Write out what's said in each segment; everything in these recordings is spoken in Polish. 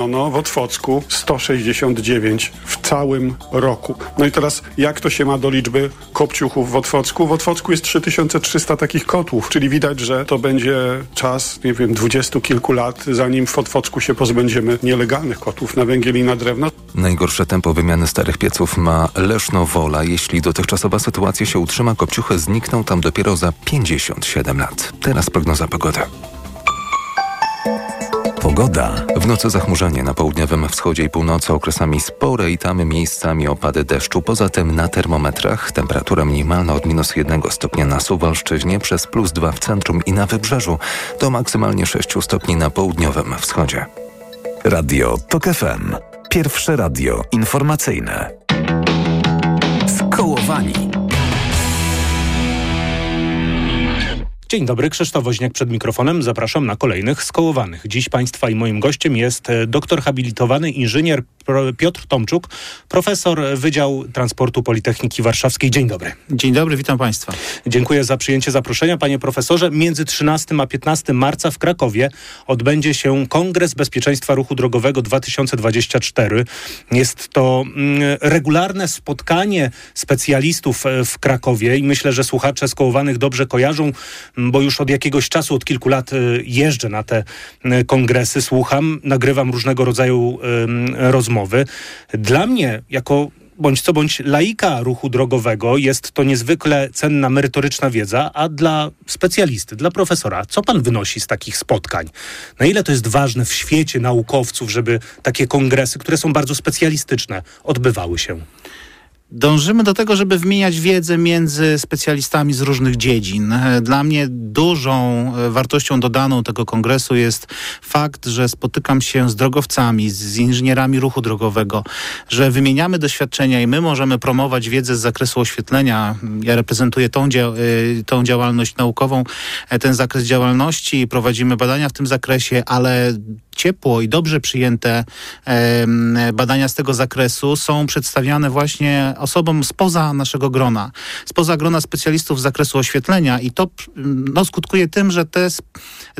W Otwocku 169 w całym roku. No i teraz jak to się ma do liczby kopciuchów w Otwocku? W Otwocku jest 3300 takich kotłów, czyli widać, że to będzie czas, nie wiem, dwudziestu kilku lat, zanim w Otwocku się pozbędziemy nielegalnych kotłów na węgiel i na drewno. Najgorsze tempo wymiany starych pieców ma Leszno Wola. Jeśli dotychczasowa sytuacja się utrzyma, kopciuchy znikną tam dopiero za 57 lat. Teraz prognoza pogody. Pogoda. W nocy zachmurzenie na południowym wschodzie i północy okresami spore i tam miejscami opady deszczu. Poza tym na termometrach temperatura minimalna od minus 1 stopnia na Suwalszczyźnie przez plus 2 w centrum i na wybrzeżu do maksymalnie 6 stopni na południowym wschodzie. Radio TOK FM. Pierwsze radio informacyjne. Skołowani. Dzień dobry, Krzysztof Woźniak przed mikrofonem. Zapraszam na kolejnych skołowanych. Dziś Państwa i moim gościem jest e, doktor habilitowany inżynier Piotr Tomczuk, profesor Wydział Transportu Politechniki Warszawskiej. Dzień dobry. Dzień dobry, witam Państwa. Dziękuję za przyjęcie zaproszenia. Panie profesorze, między 13 a 15 marca w Krakowie odbędzie się Kongres Bezpieczeństwa Ruchu Drogowego 2024. Jest to mm, regularne spotkanie specjalistów e, w Krakowie i myślę, że słuchacze skołowanych dobrze kojarzą bo już od jakiegoś czasu, od kilku lat y, jeżdżę na te y, kongresy, słucham, nagrywam różnego rodzaju rozmowy. Dla mnie, jako bądź co bądź laika ruchu drogowego jest to niezwykle cenna, merytoryczna wiedza, a dla specjalisty, dla profesora, co pan wynosi z takich spotkań? Na ile to jest ważne w świecie naukowców, żeby takie kongresy, które są bardzo specjalistyczne, odbywały się? Dążymy do tego, żeby wymieniać wiedzę między specjalistami z różnych dziedzin. Dla mnie dużą e, wartością dodaną tego kongresu jest fakt, że spotykam się z drogowcami, z inżynierami ruchu drogowego, że wymieniamy doświadczenia i my możemy promować wiedzę z zakresu oświetlenia. Ja reprezentuję tą, dzia e, tą działalność naukową, e, ten zakres działalności, prowadzimy badania w tym zakresie, ale ciepło i dobrze przyjęte badania z tego zakresu są przedstawiane właśnie osobom spoza naszego grona, spoza grona specjalistów z zakresu oświetlenia i to no, skutkuje tym, że te,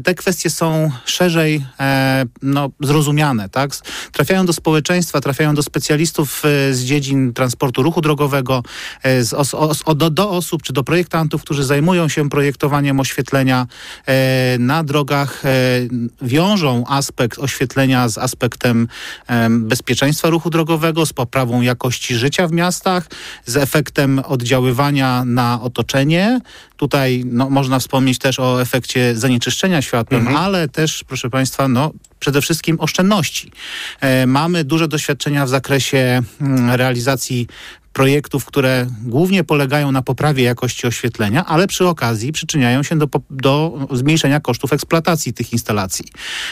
te kwestie są szerzej e, no, zrozumiane, tak? Trafiają do społeczeństwa, trafiają do specjalistów e, z dziedzin transportu ruchu drogowego, e, z os, os, do, do, osób czy do projektantów, którzy zajmują się projektowaniem oświetlenia na drogach, wiążą aspekt oświetlenia z aspektem bezpieczeństwa ruchu drogowego, z poprawą jakości życia w miastach, z efektem oddziaływania na otoczenie. Tutaj no, można wspomnieć też o efekcie zanieczyszczenia światłem, mhm. ale też, proszę Państwa, no, przede wszystkim oszczędności. E, mamy duże doświadczenia w zakresie mm, realizacji projektów, które głównie polegają na poprawie jakości oświetlenia, ale przy okazji przyczyniają się do, do zmniejszenia kosztów eksploatacji tych instalacji.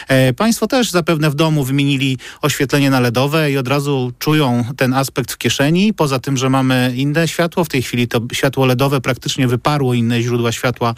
E, państwo też zapewne w domu wymienili oświetlenie na LEDowe i od razu czują ten aspekt w kieszeni. Poza tym, że mamy inne światło, w tej chwili to światło LEDowe praktycznie wyparło inne źródła światła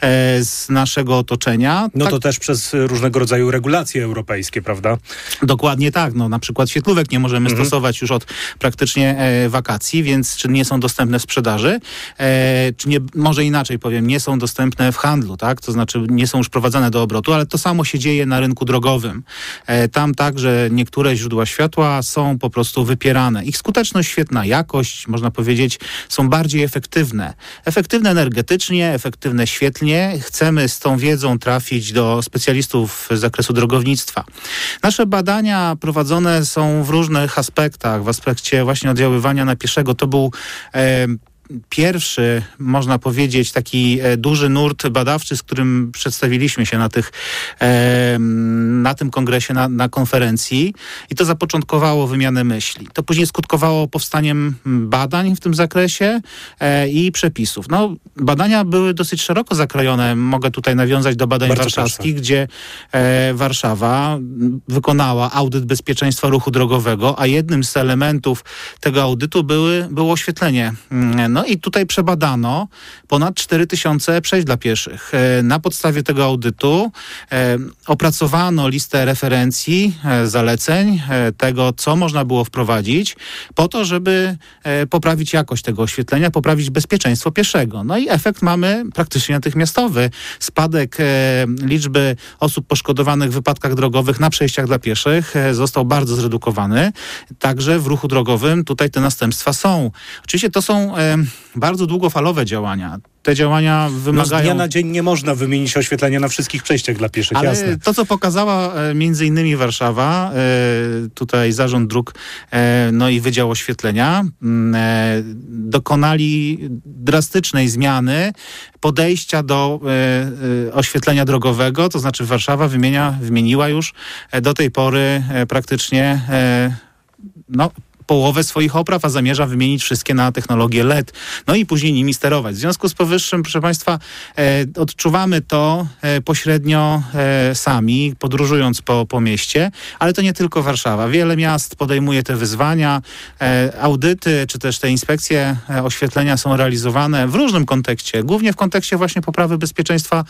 e, z naszego otoczenia. No tak. to też przez różnego rodzaju regulacje europejskie, prawda? Dokładnie tak. No, na przykład świetlówek nie możemy mhm. stosować już od praktycznie e, wakacji więc czy nie są dostępne w sprzedaży, e, czy nie, może inaczej powiem, nie są dostępne w handlu, tak? To znaczy nie są już prowadzone do obrotu, ale to samo się dzieje na rynku drogowym. E, tam także niektóre źródła światła są po prostu wypierane. Ich skuteczność, świetna jakość, można powiedzieć, są bardziej efektywne. Efektywne energetycznie, efektywne świetlnie. Chcemy z tą wiedzą trafić do specjalistów z zakresu drogownictwa. Nasze badania prowadzone są w różnych aspektach, w aspekcie właśnie oddziaływania na pieszego. To był pierwszy, można powiedzieć, taki e, duży nurt badawczy, z którym przedstawiliśmy się na, tych, na tym kongresie, na, na konferencji i to zapoczątkowało wymianę myśli. To później skutkowało powstaniem badań w tym zakresie e, i przepisów. No, badania były dosyć szeroko zakrojone. Mogę tutaj nawiązać do badań Bardzo warszawskich, proszę. gdzie e, Warszawa wykonała audyt bezpieczeństwa ruchu drogowego, a jednym z elementów tego audytu były, było oświetlenie. No No i tutaj przebadano ponad 4000 przejść dla pieszych. E, na podstawie tego audytu e, opracowano listę referencji, e, zaleceń, tego, co można było wprowadzić, po to, żeby poprawić jakość tego oświetlenia, poprawić bezpieczeństwo pieszego. No i efekt mamy praktycznie natychmiastowy. Spadek liczby osób poszkodowanych w wypadkach drogowych na przejściach dla pieszych został bardzo zredukowany. Także w ruchu drogowym tutaj te następstwa są. Oczywiście to są bardzo długofalowe działania te działania wymagają... No z dnia na dzień nie można wymienić oświetlenia na wszystkich przejściach dla pieszych, Ale jasne. to, co pokazała e, między innymi Warszawa, e, tutaj Zarząd Dróg, e, no i Wydział Oświetlenia, mm, dokonali drastycznej zmiany podejścia do oświetlenia drogowego, to znaczy Warszawa wymienia, wymieniła już do tej pory praktycznie no, połowę swoich opraw, a zamierza wymienić wszystkie na technologię LED, no i później nimi sterować. W związku z powyższym, proszę Państwa, e, odczuwamy to e, pośrednio e, sami, podróżując po, po mieście, ale to nie tylko Warszawa. Wiele miast podejmuje te wyzwania. Audyty, czy też te inspekcje oświetlenia są realizowane w różnym kontekście, głównie w kontekście właśnie poprawy bezpieczeństwa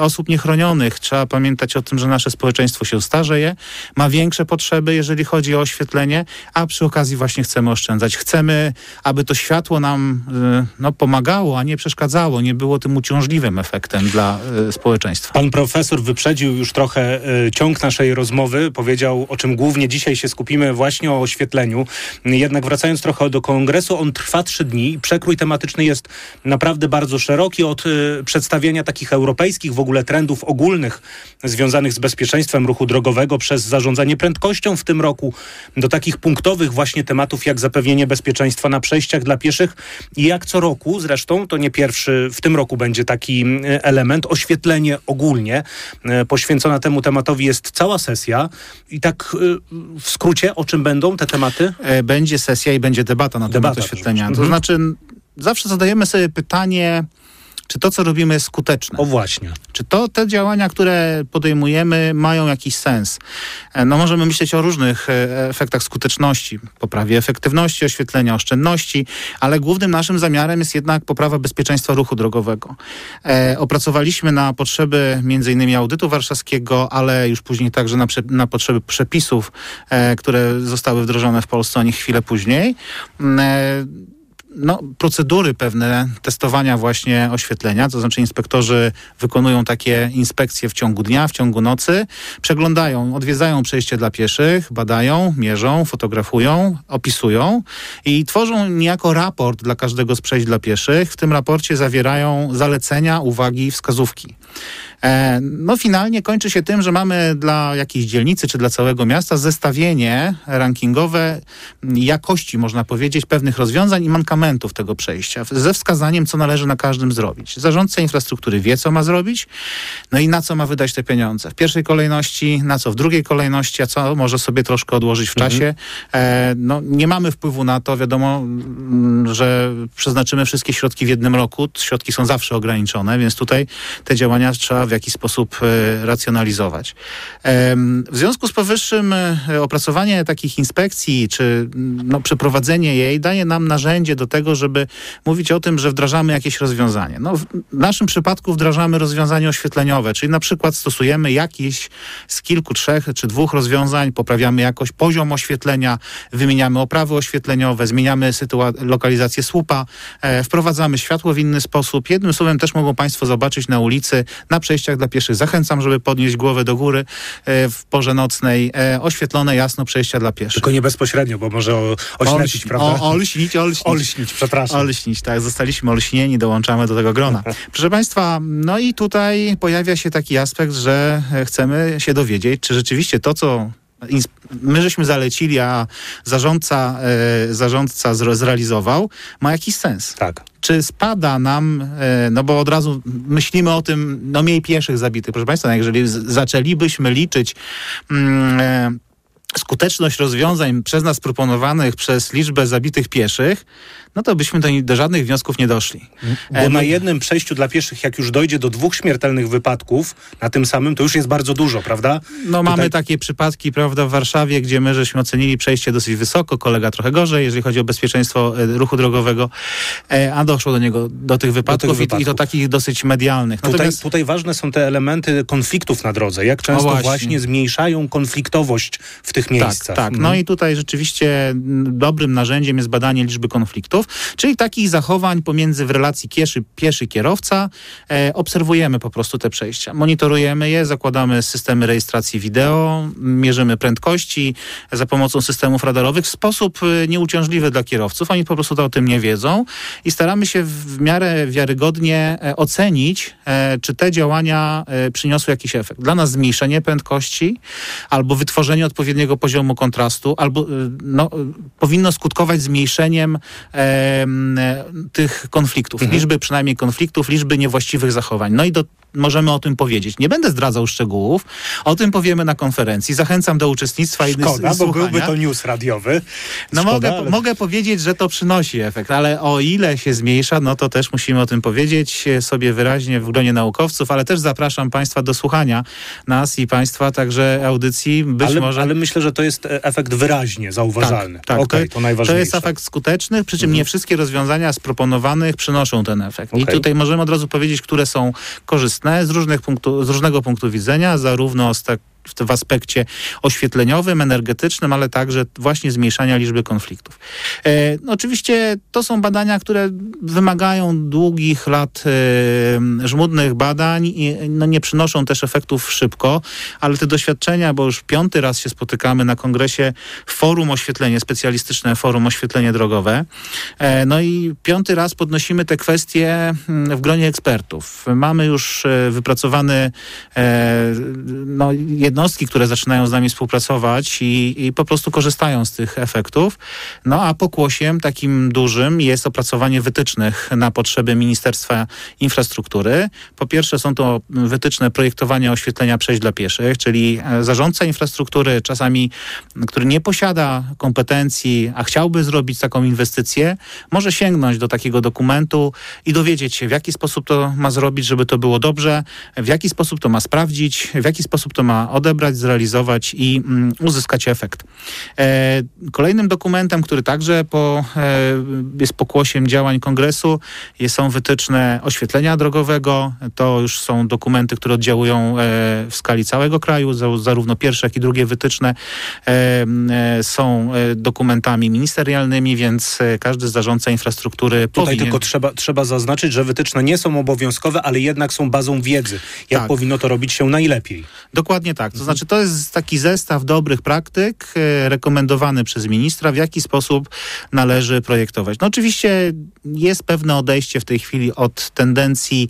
osób niechronionych. Trzeba pamiętać o tym, że nasze społeczeństwo się starzeje, ma większe potrzeby, jeżeli chodzi o oświetlenie, a przy okazji właśnie chcemy oszczędzać. Chcemy, aby to światło nam y, no, pomagało, a nie przeszkadzało, nie było tym uciążliwym efektem dla y, społeczeństwa. Pan profesor wyprzedził już trochę y, ciąg naszej rozmowy, powiedział, o czym głównie dzisiaj się skupimy, właśnie o oświetleniu. Jednak wracając trochę do kongresu, on trwa trzy dni i przekrój tematyczny jest naprawdę bardzo szeroki, od przedstawienia takich europejskich w ogóle trendów ogólnych związanych z bezpieczeństwem ruchu drogowego przez zarządzanie prędkością w tym roku, do takich punktowych właśnie tematów jak zapewnienie bezpieczeństwa na przejściach dla pieszych i jak co roku, zresztą to nie pierwszy, w tym roku będzie taki mm, element, oświetlenie ogólnie. E, poświęcona temu tematowi jest cała sesja i tak e, w skrócie, o czym będą te tematy? E, będzie sesja i będzie debata na temat oświetlenia. To mhm. znaczy zawsze zadajemy sobie pytanie, czy to, co robimy, jest skuteczne. O właśnie. Czy to te działania, które podejmujemy, mają jakiś sens? E, no możemy myśleć o różnych e, efektach skuteczności, poprawie efektywności oświetlenia, oszczędności, ale głównym naszym zamiarem jest jednak poprawa bezpieczeństwa ruchu drogowego. E, opracowaliśmy na potrzeby innymi audytu warszawskiego, ale już później także na, prze, na potrzeby przepisów, e, które zostały wdrożone w Polsce, o nich chwilę później. Mm, e, no, procedury pewne testowania właśnie oświetlenia, to znaczy inspektorzy wykonują takie inspekcje w ciągu dnia, w ciągu nocy, przeglądają, odwiedzają przejście dla pieszych, badają, mierzą, fotografują, opisują i tworzą niejako raport dla każdego z przejść dla pieszych. W tym raporcie zawierają zalecenia, uwagi, wskazówki. E, no finalnie kończy się tym, że mamy dla jakiejś dzielnicy czy dla całego miasta zestawienie rankingowe jakości, można powiedzieć, pewnych rozwiązań i mankamentów tego przejścia, ze wskazaniem, co należy na każdym zrobić. Zarządca infrastruktury wie, co ma zrobić, no i na co ma wydać te pieniądze. W pierwszej kolejności, na co w drugiej kolejności, a co może sobie troszkę odłożyć w czasie. Mhm. E, no, nie mamy wpływu na to, wiadomo, mm, że przeznaczymy wszystkie środki w jednym roku. Środki są zawsze ograniczone, więc tutaj te działania trzeba w jakiś sposób e, racjonalizować. W związku z powyższym e, opracowanie takich inspekcji, czy no, przeprowadzenie jej daje nam narzędzie do tego, żeby mówić o tym, że wdrażamy jakieś rozwiązanie. No, w naszym przypadku wdrażamy rozwiązanie oświetleniowe, czyli na przykład stosujemy jakieś z kilku, trzech czy dwóch rozwiązań, poprawiamy jakoś poziom oświetlenia, wymieniamy oprawy oświetleniowe, zmieniamy lokalizację słupa, e, wprowadzamy światło w inny sposób. Jednym słowem też mogą Państwo zobaczyć na ulicy, na przejściach dla pieszych. Zachęcam, żeby podnieść głowę do góry e, w porze nocnej. E, oświetlone jasno przejścia dla pieszych. Tylko nie bezpośrednio, bo może oślepić, prawda? O, olśnić, olśnić. Olśnić, przepraszam. Olśnić, tak. Zostaliśmy olśnieni, dołączamy do tego grona. Proszę Państwa, no i tutaj pojawia się taki aspekt, że chcemy się dowiedzieć, czy rzeczywiście to, co my żeśmy zalecili, a zarządca, e, zarządca zrealizował, ma jakiś sens. Tak. Czy spada nam, e, no bo od razu myślimy o tym, no mniej pieszych zabitych. Proszę Państwa, no jeżeli zaczęlibyśmy liczyć mm, e, skuteczność rozwiązań przez nas proponowanych przez liczbę zabitych pieszych, no to byśmy do, do żadnych wniosków nie doszli. Bo E, na no- jednym przejściu dla pieszych, jak już dojdzie do dwóch śmiertelnych wypadków, na tym samym, to już jest bardzo dużo, prawda? No Tutaj- mamy takie przypadki, prawda, w Warszawie, gdzie my żeśmy ocenili przejście dosyć wysoko, kolega trochę gorzej, jeżeli chodzi o bezpieczeństwo e, ruchu drogowego, e, a doszło do niego, do tych wypadków, I, i to wypadków. takich dosyć medialnych. Tutaj, Natomiast tutaj ważne są te elementy konfliktów na drodze. Jak często No właśnie. właśnie. zmniejszają konfliktowość w tych miejscach. Tak, tak. Mhm. No i tutaj rzeczywiście dobrym narzędziem jest badanie liczby konfliktów, czyli takich zachowań pomiędzy w relacji pieszy, pieszy kierowca. E, obserwujemy po prostu te przejścia. Monitorujemy je, zakładamy systemy rejestracji wideo, mierzymy prędkości za pomocą systemów radarowych w sposób e, nieuciążliwy dla kierowców. Oni po prostu o tym nie wiedzą i staramy się w miarę wiarygodnie e, ocenić, e, czy te działania e, przyniosły jakiś efekt. Dla nas zmniejszenie prędkości albo wytworzenie odpowiedniego poziomu kontrastu, albo y, no, powinno skutkować zmniejszeniem em, e, tych konfliktów, liczby przynajmniej konfliktów, liczby niewłaściwych zachowań. No i do, możemy o tym powiedzieć. Nie będę zdradzał szczegółów, o tym powiemy na konferencji. Zachęcam do uczestnictwa i Szkoda, i bo byłby to news radiowy. No Szkoda, mogę, ale- mogę powiedzieć, że to przynosi efekt, ale o ile się zmniejsza, no to też musimy o tym powiedzieć sobie wyraźnie w gronie naukowców, ale też zapraszam Państwa do słuchania nas i Państwa, także audycji, być ale, może... ale myślę, że to jest e, efekt wyraźnie zauważalny. Tak, tak. Okej, to, najważniejsze. Mhm. To jest efekt skuteczny, przy czym nie wszystkie rozwiązania z proponowanych przynoszą ten efekt. I Okej. tutaj możemy od razu powiedzieć, które są korzystne z, różnych punktu, z różnego punktu widzenia, zarówno z tak w, aspekcie oświetleniowym, energetycznym, ale także właśnie zmniejszania liczby konfliktów. E, no oczywiście to są badania, które wymagają długich lat e, żmudnych badań i no, nie przynoszą też efektów szybko, ale te doświadczenia, bo już piąty raz się spotykamy na kongresie Forum Oświetlenie, specjalistyczne Forum Oświetlenie Drogowe. E, no i piąty raz podnosimy te kwestie mm, w gronie ekspertów. Mamy już e, wypracowany e, no, jednostki, które zaczynają z nami współpracować i, i po prostu korzystają z tych efektów. No a pokłosiem takim dużym jest opracowanie wytycznych na potrzeby Ministerstwa Infrastruktury. Po pierwsze są to wytyczne projektowania oświetlenia przejść dla pieszych, czyli e, zarządca infrastruktury czasami, który nie posiada kompetencji, a chciałby zrobić taką inwestycję, może sięgnąć do takiego dokumentu i dowiedzieć się, w jaki sposób to ma zrobić, żeby to było dobrze, w jaki sposób to ma sprawdzić, w jaki sposób to ma odebrać, zrealizować i mm, uzyskać efekt. E, kolejnym dokumentem, który także po, e, jest pokłosiem działań kongresu, jest, są wytyczne oświetlenia drogowego. To już są dokumenty, które oddziałują e, w skali całego kraju, za, zarówno pierwsze, jak i drugie wytyczne są dokumentami ministerialnymi, więc każdy zarządca infrastruktury Tutaj powinien... tylko trzeba, trzeba zaznaczyć, że wytyczne nie są obowiązkowe, ale jednak są bazą wiedzy. Jak Tak. powinno to robić się najlepiej. Dokładnie tak. To znaczy, to jest taki zestaw dobrych praktyk e, rekomendowany przez ministra, w jaki sposób należy projektować. No oczywiście jest pewne odejście w tej chwili od tendencji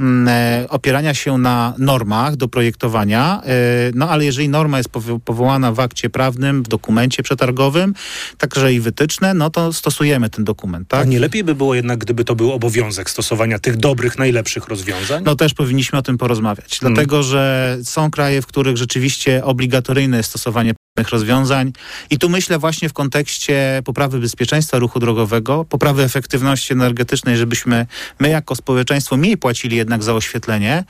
mm, e, opierania się na normach do projektowania, e, no ale jeżeli norma jest powo- powołana w akcie prawnym, w dokumencie przetargowym, także i wytyczne, no to stosujemy ten dokument, A tak? nie lepiej by było jednak, gdyby to był obowiązek stosowania tych dobrych, najlepszych rozwiązań? No też powinniśmy o tym porozmawiać, Hmm. dlatego że są kraje, w których rzeczywiście obligatoryjne stosowanie rozwiązań i tu myślę właśnie w kontekście poprawy bezpieczeństwa ruchu drogowego, poprawy efektywności energetycznej, żebyśmy my jako społeczeństwo mniej płacili jednak za oświetlenie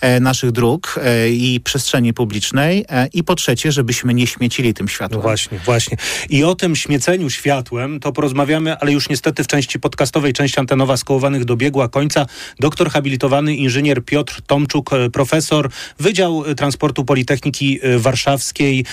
e, naszych dróg e, i przestrzeni publicznej e, i po trzecie, żebyśmy nie śmiecili tym No światłem. właśnie, właśnie. I o tym śmieceniu światłem to porozmawiamy, ale już niestety w części podcastowej, część antenowa skołowanych dobiegła końca. Doktor habilitowany inżynier Piotr Tomczuk, e, profesor Wydział Transportu Politechniki e, Warszawskiej,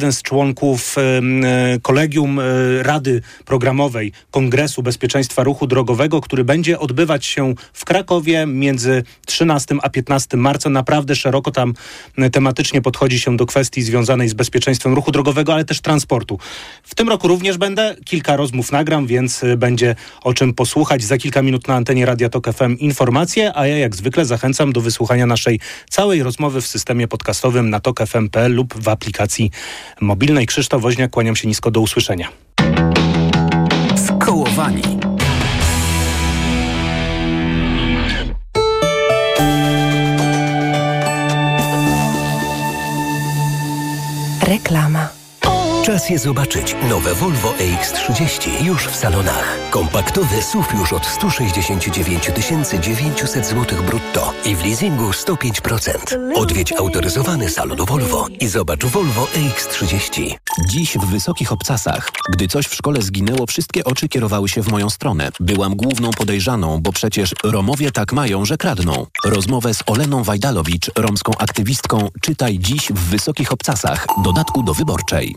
jeden z członków e, e, kolegium e, Rady Programowej Kongresu Bezpieczeństwa Ruchu Drogowego, który będzie odbywać się w Krakowie między 13 a 15 marca. Naprawdę szeroko tam e, tematycznie podchodzi się do kwestii związanej z bezpieczeństwem ruchu drogowego, ale też transportu. W tym roku również będę, kilka rozmów nagram, więc y, będzie o czym posłuchać. Za kilka minut na antenie Radia Tok FM informacje, a ja jak zwykle zachęcam do wysłuchania naszej całej rozmowy w systemie podcastowym na tokfm.pl lub w aplikacji mobilnej. Krzysztof Woźniak, kłaniam się nisko, do usłyszenia. Skołowani. Reklama. Czas je zobaczyć. Nowe Volvo EX30 już w salonach. Kompaktowy SUV już od 169 900 zł brutto i w leasingu 105%. Odwiedź autoryzowany salon Volvo i zobacz Volvo EX30. Dziś w Wysokich Obcasach. Gdy coś w szkole zginęło, wszystkie oczy kierowały się w moją stronę. Byłam główną podejrzaną, bo przecież Romowie tak mają, że kradną. Rozmowę z Oleną Wajdalowicz, romską aktywistką, czytaj dziś w Wysokich Obcasach. Dodatku do wyborczej.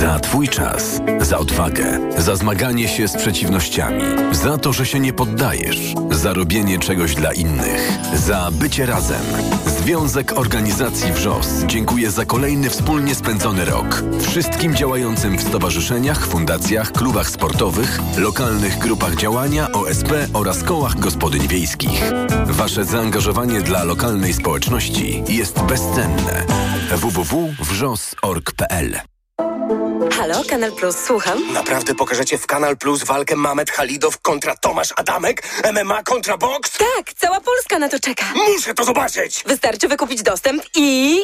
Za Twój czas, za odwagę, za zmaganie się z przeciwnościami, za to, że się nie poddajesz, za robienie czegoś dla innych, za bycie razem. Związek Organizacji WRZOS dziękuję za kolejny wspólnie spędzony rok. Wszystkim działającym w stowarzyszeniach, fundacjach, klubach sportowych, lokalnych grupach działania, OSP oraz kołach gospodyń wiejskich. Wasze zaangażowanie dla lokalnej społeczności jest bezcenne. www.wrzos.org.pl Halo, Kanal Plus, słucham. Naprawdę pokażecie w Kanal Plus walkę Mamet Halidow kontra Tomasz Adamek? MMA kontra boks? Tak, cała Polska na to czeka. Muszę to zobaczyć! Wystarczy wykupić dostęp i...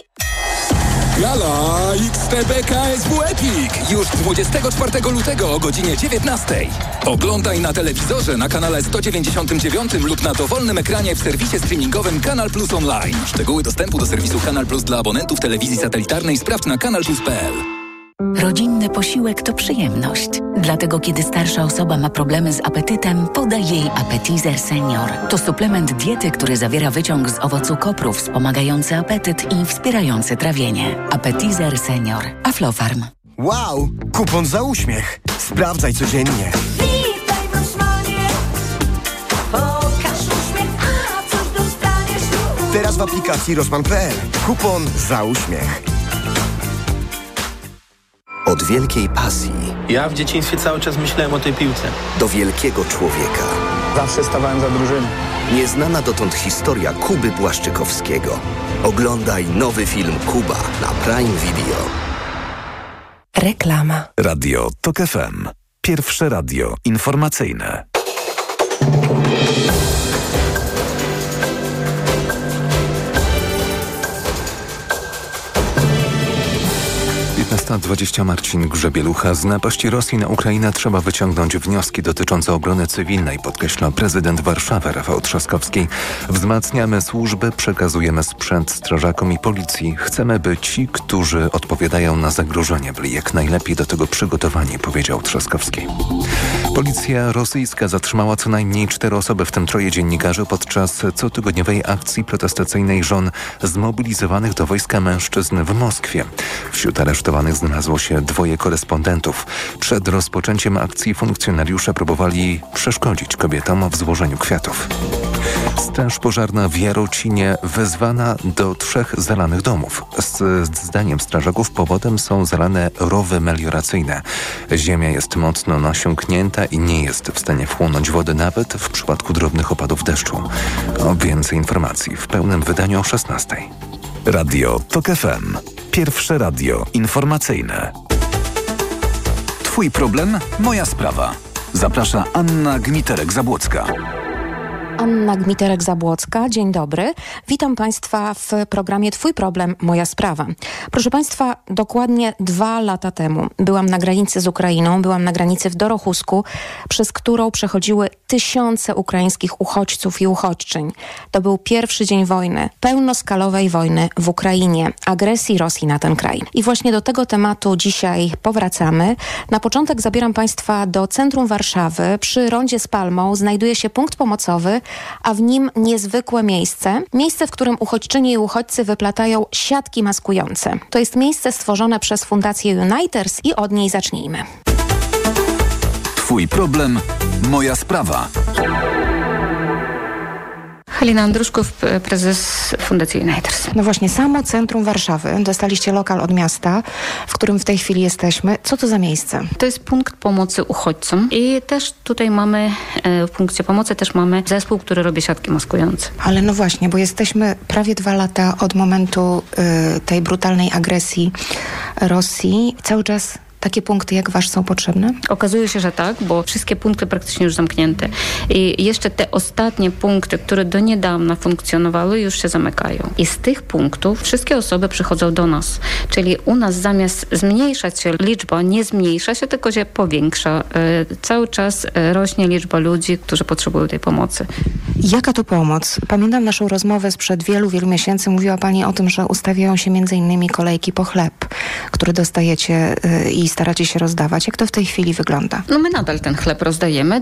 Gala XTB KSW Epic już 24 lutego o godzinie 19. Oglądaj na telewizorze na kanale 199 lub na dowolnym ekranie w serwisie streamingowym Kanal Plus Online. Szczegóły dostępu do serwisu Kanal Plus dla abonentów telewizji satelitarnej sprawdź na kanalplus.pl. Rodzinny posiłek to przyjemność. Dlatego kiedy starsza osoba ma problemy z apetytem, podaj jej Appetizer Senior. To suplement diety, który zawiera wyciąg z owocu kopru wspomagający apetyt i wspierający trawienie. Appetizer Senior. Aflofarm. Wow! Kupon za uśmiech. Sprawdzaj codziennie. Teraz w aplikacji Rosman.pl. Kupon za uśmiech. Od wielkiej pasji Ja w dzieciństwie cały czas myślałem o tej piłce. do wielkiego człowieka. Zawsze stawałem za drużyną. Nieznana dotąd historia Kuby Błaszczykowskiego. Oglądaj nowy film Kuba na Prime Video. Reklama. Radio TOK FM. Pierwsze radio informacyjne. Lata 20 Marcin Grzebielucha. Z napaści Rosji na Ukrainę trzeba wyciągnąć wnioski dotyczące obrony cywilnej, podkreśla prezydent Warszawy Rafał Trzaskowski. Wzmacniamy służby, przekazujemy sprzęt strażakom i policji. Chcemy, by ci, którzy odpowiadają na zagrożenie, byli jak najlepiej do tego przygotowani, powiedział Trzaskowski. Policja rosyjska zatrzymała co najmniej cztery osoby, w tym troje dziennikarzy, podczas cotygodniowej akcji protestacyjnej żon zmobilizowanych do wojska mężczyzn w Moskwie. Wśród aresztowanych znalazło się dwoje korespondentów. Przed rozpoczęciem akcji funkcjonariusze próbowali przeszkodzić kobietom w złożeniu kwiatów. Straż pożarna w Jarocinie wezwana do trzech zalanych domów. Z zdaniem strażaków powodem są zalane rowy melioracyjne. Ziemia jest mocno nasiąknięta i nie jest w stanie wchłonąć wody nawet w przypadku drobnych opadów deszczu. O więcej informacji w pełnym wydaniu o 16. Radio TOK FM. Pierwsze radio informacyjne. Twój problem, moja sprawa. Zaprasza Anna Gmiterek-Zabłocka. Anna Gmiterek-Zabłocka, dzień dobry. Witam Państwa w programie Twój problem, moja sprawa. Proszę Państwa, dokładnie dwa lata temu byłam na granicy z Ukrainą, byłam na granicy w Dorochusku, przez którą przechodziły tysiące ukraińskich uchodźców i uchodźczyń. To był pierwszy dzień wojny, pełnoskalowej wojny w Ukrainie, agresji Rosji na ten kraj. I właśnie do tego tematu dzisiaj powracamy. Na początek zabieram Państwa do centrum Warszawy. Przy rondzie z Palmą znajduje się punkt pomocowy, a w nim niezwykłe miejsce. Miejsce, w którym uchodźczynie i uchodźcy wyplatają siatki maskujące. To jest miejsce stworzone przez Fundację Uniters i od niej zacznijmy. Twój problem, moja sprawa. Halina Andruszków, prezes Fundacji Uniters. No właśnie, samo centrum Warszawy. Dostaliście lokal od miasta, w którym w tej chwili jesteśmy. Co to za miejsce? To jest punkt pomocy uchodźcom i też tutaj mamy, e, w punkcie pomocy też mamy zespół, który robi siatki maskujące. Ale no właśnie, bo jesteśmy prawie dwa lata od momentu y, tej brutalnej agresji Rosji. Cały czas takie punkty jak wasz są potrzebne? Okazuje się, że tak, bo wszystkie punkty praktycznie już zamknięte. I jeszcze te ostatnie punkty, które do niedawna funkcjonowały, już się zamykają. I z tych punktów wszystkie osoby przychodzą do nas. Czyli u nas zamiast zmniejszać się liczba, nie zmniejsza się, tylko się powiększa. E, Cały czas e, rośnie liczba ludzi, którzy potrzebują tej pomocy. Jaka to pomoc? Pamiętam naszą rozmowę sprzed wielu, wielu miesięcy. Mówiła Pani o tym, że ustawiają się między innymi kolejki po chleb, który dostajecie y, i staracie się rozdawać. Jak to w tej chwili wygląda? No my nadal ten chleb rozdajemy.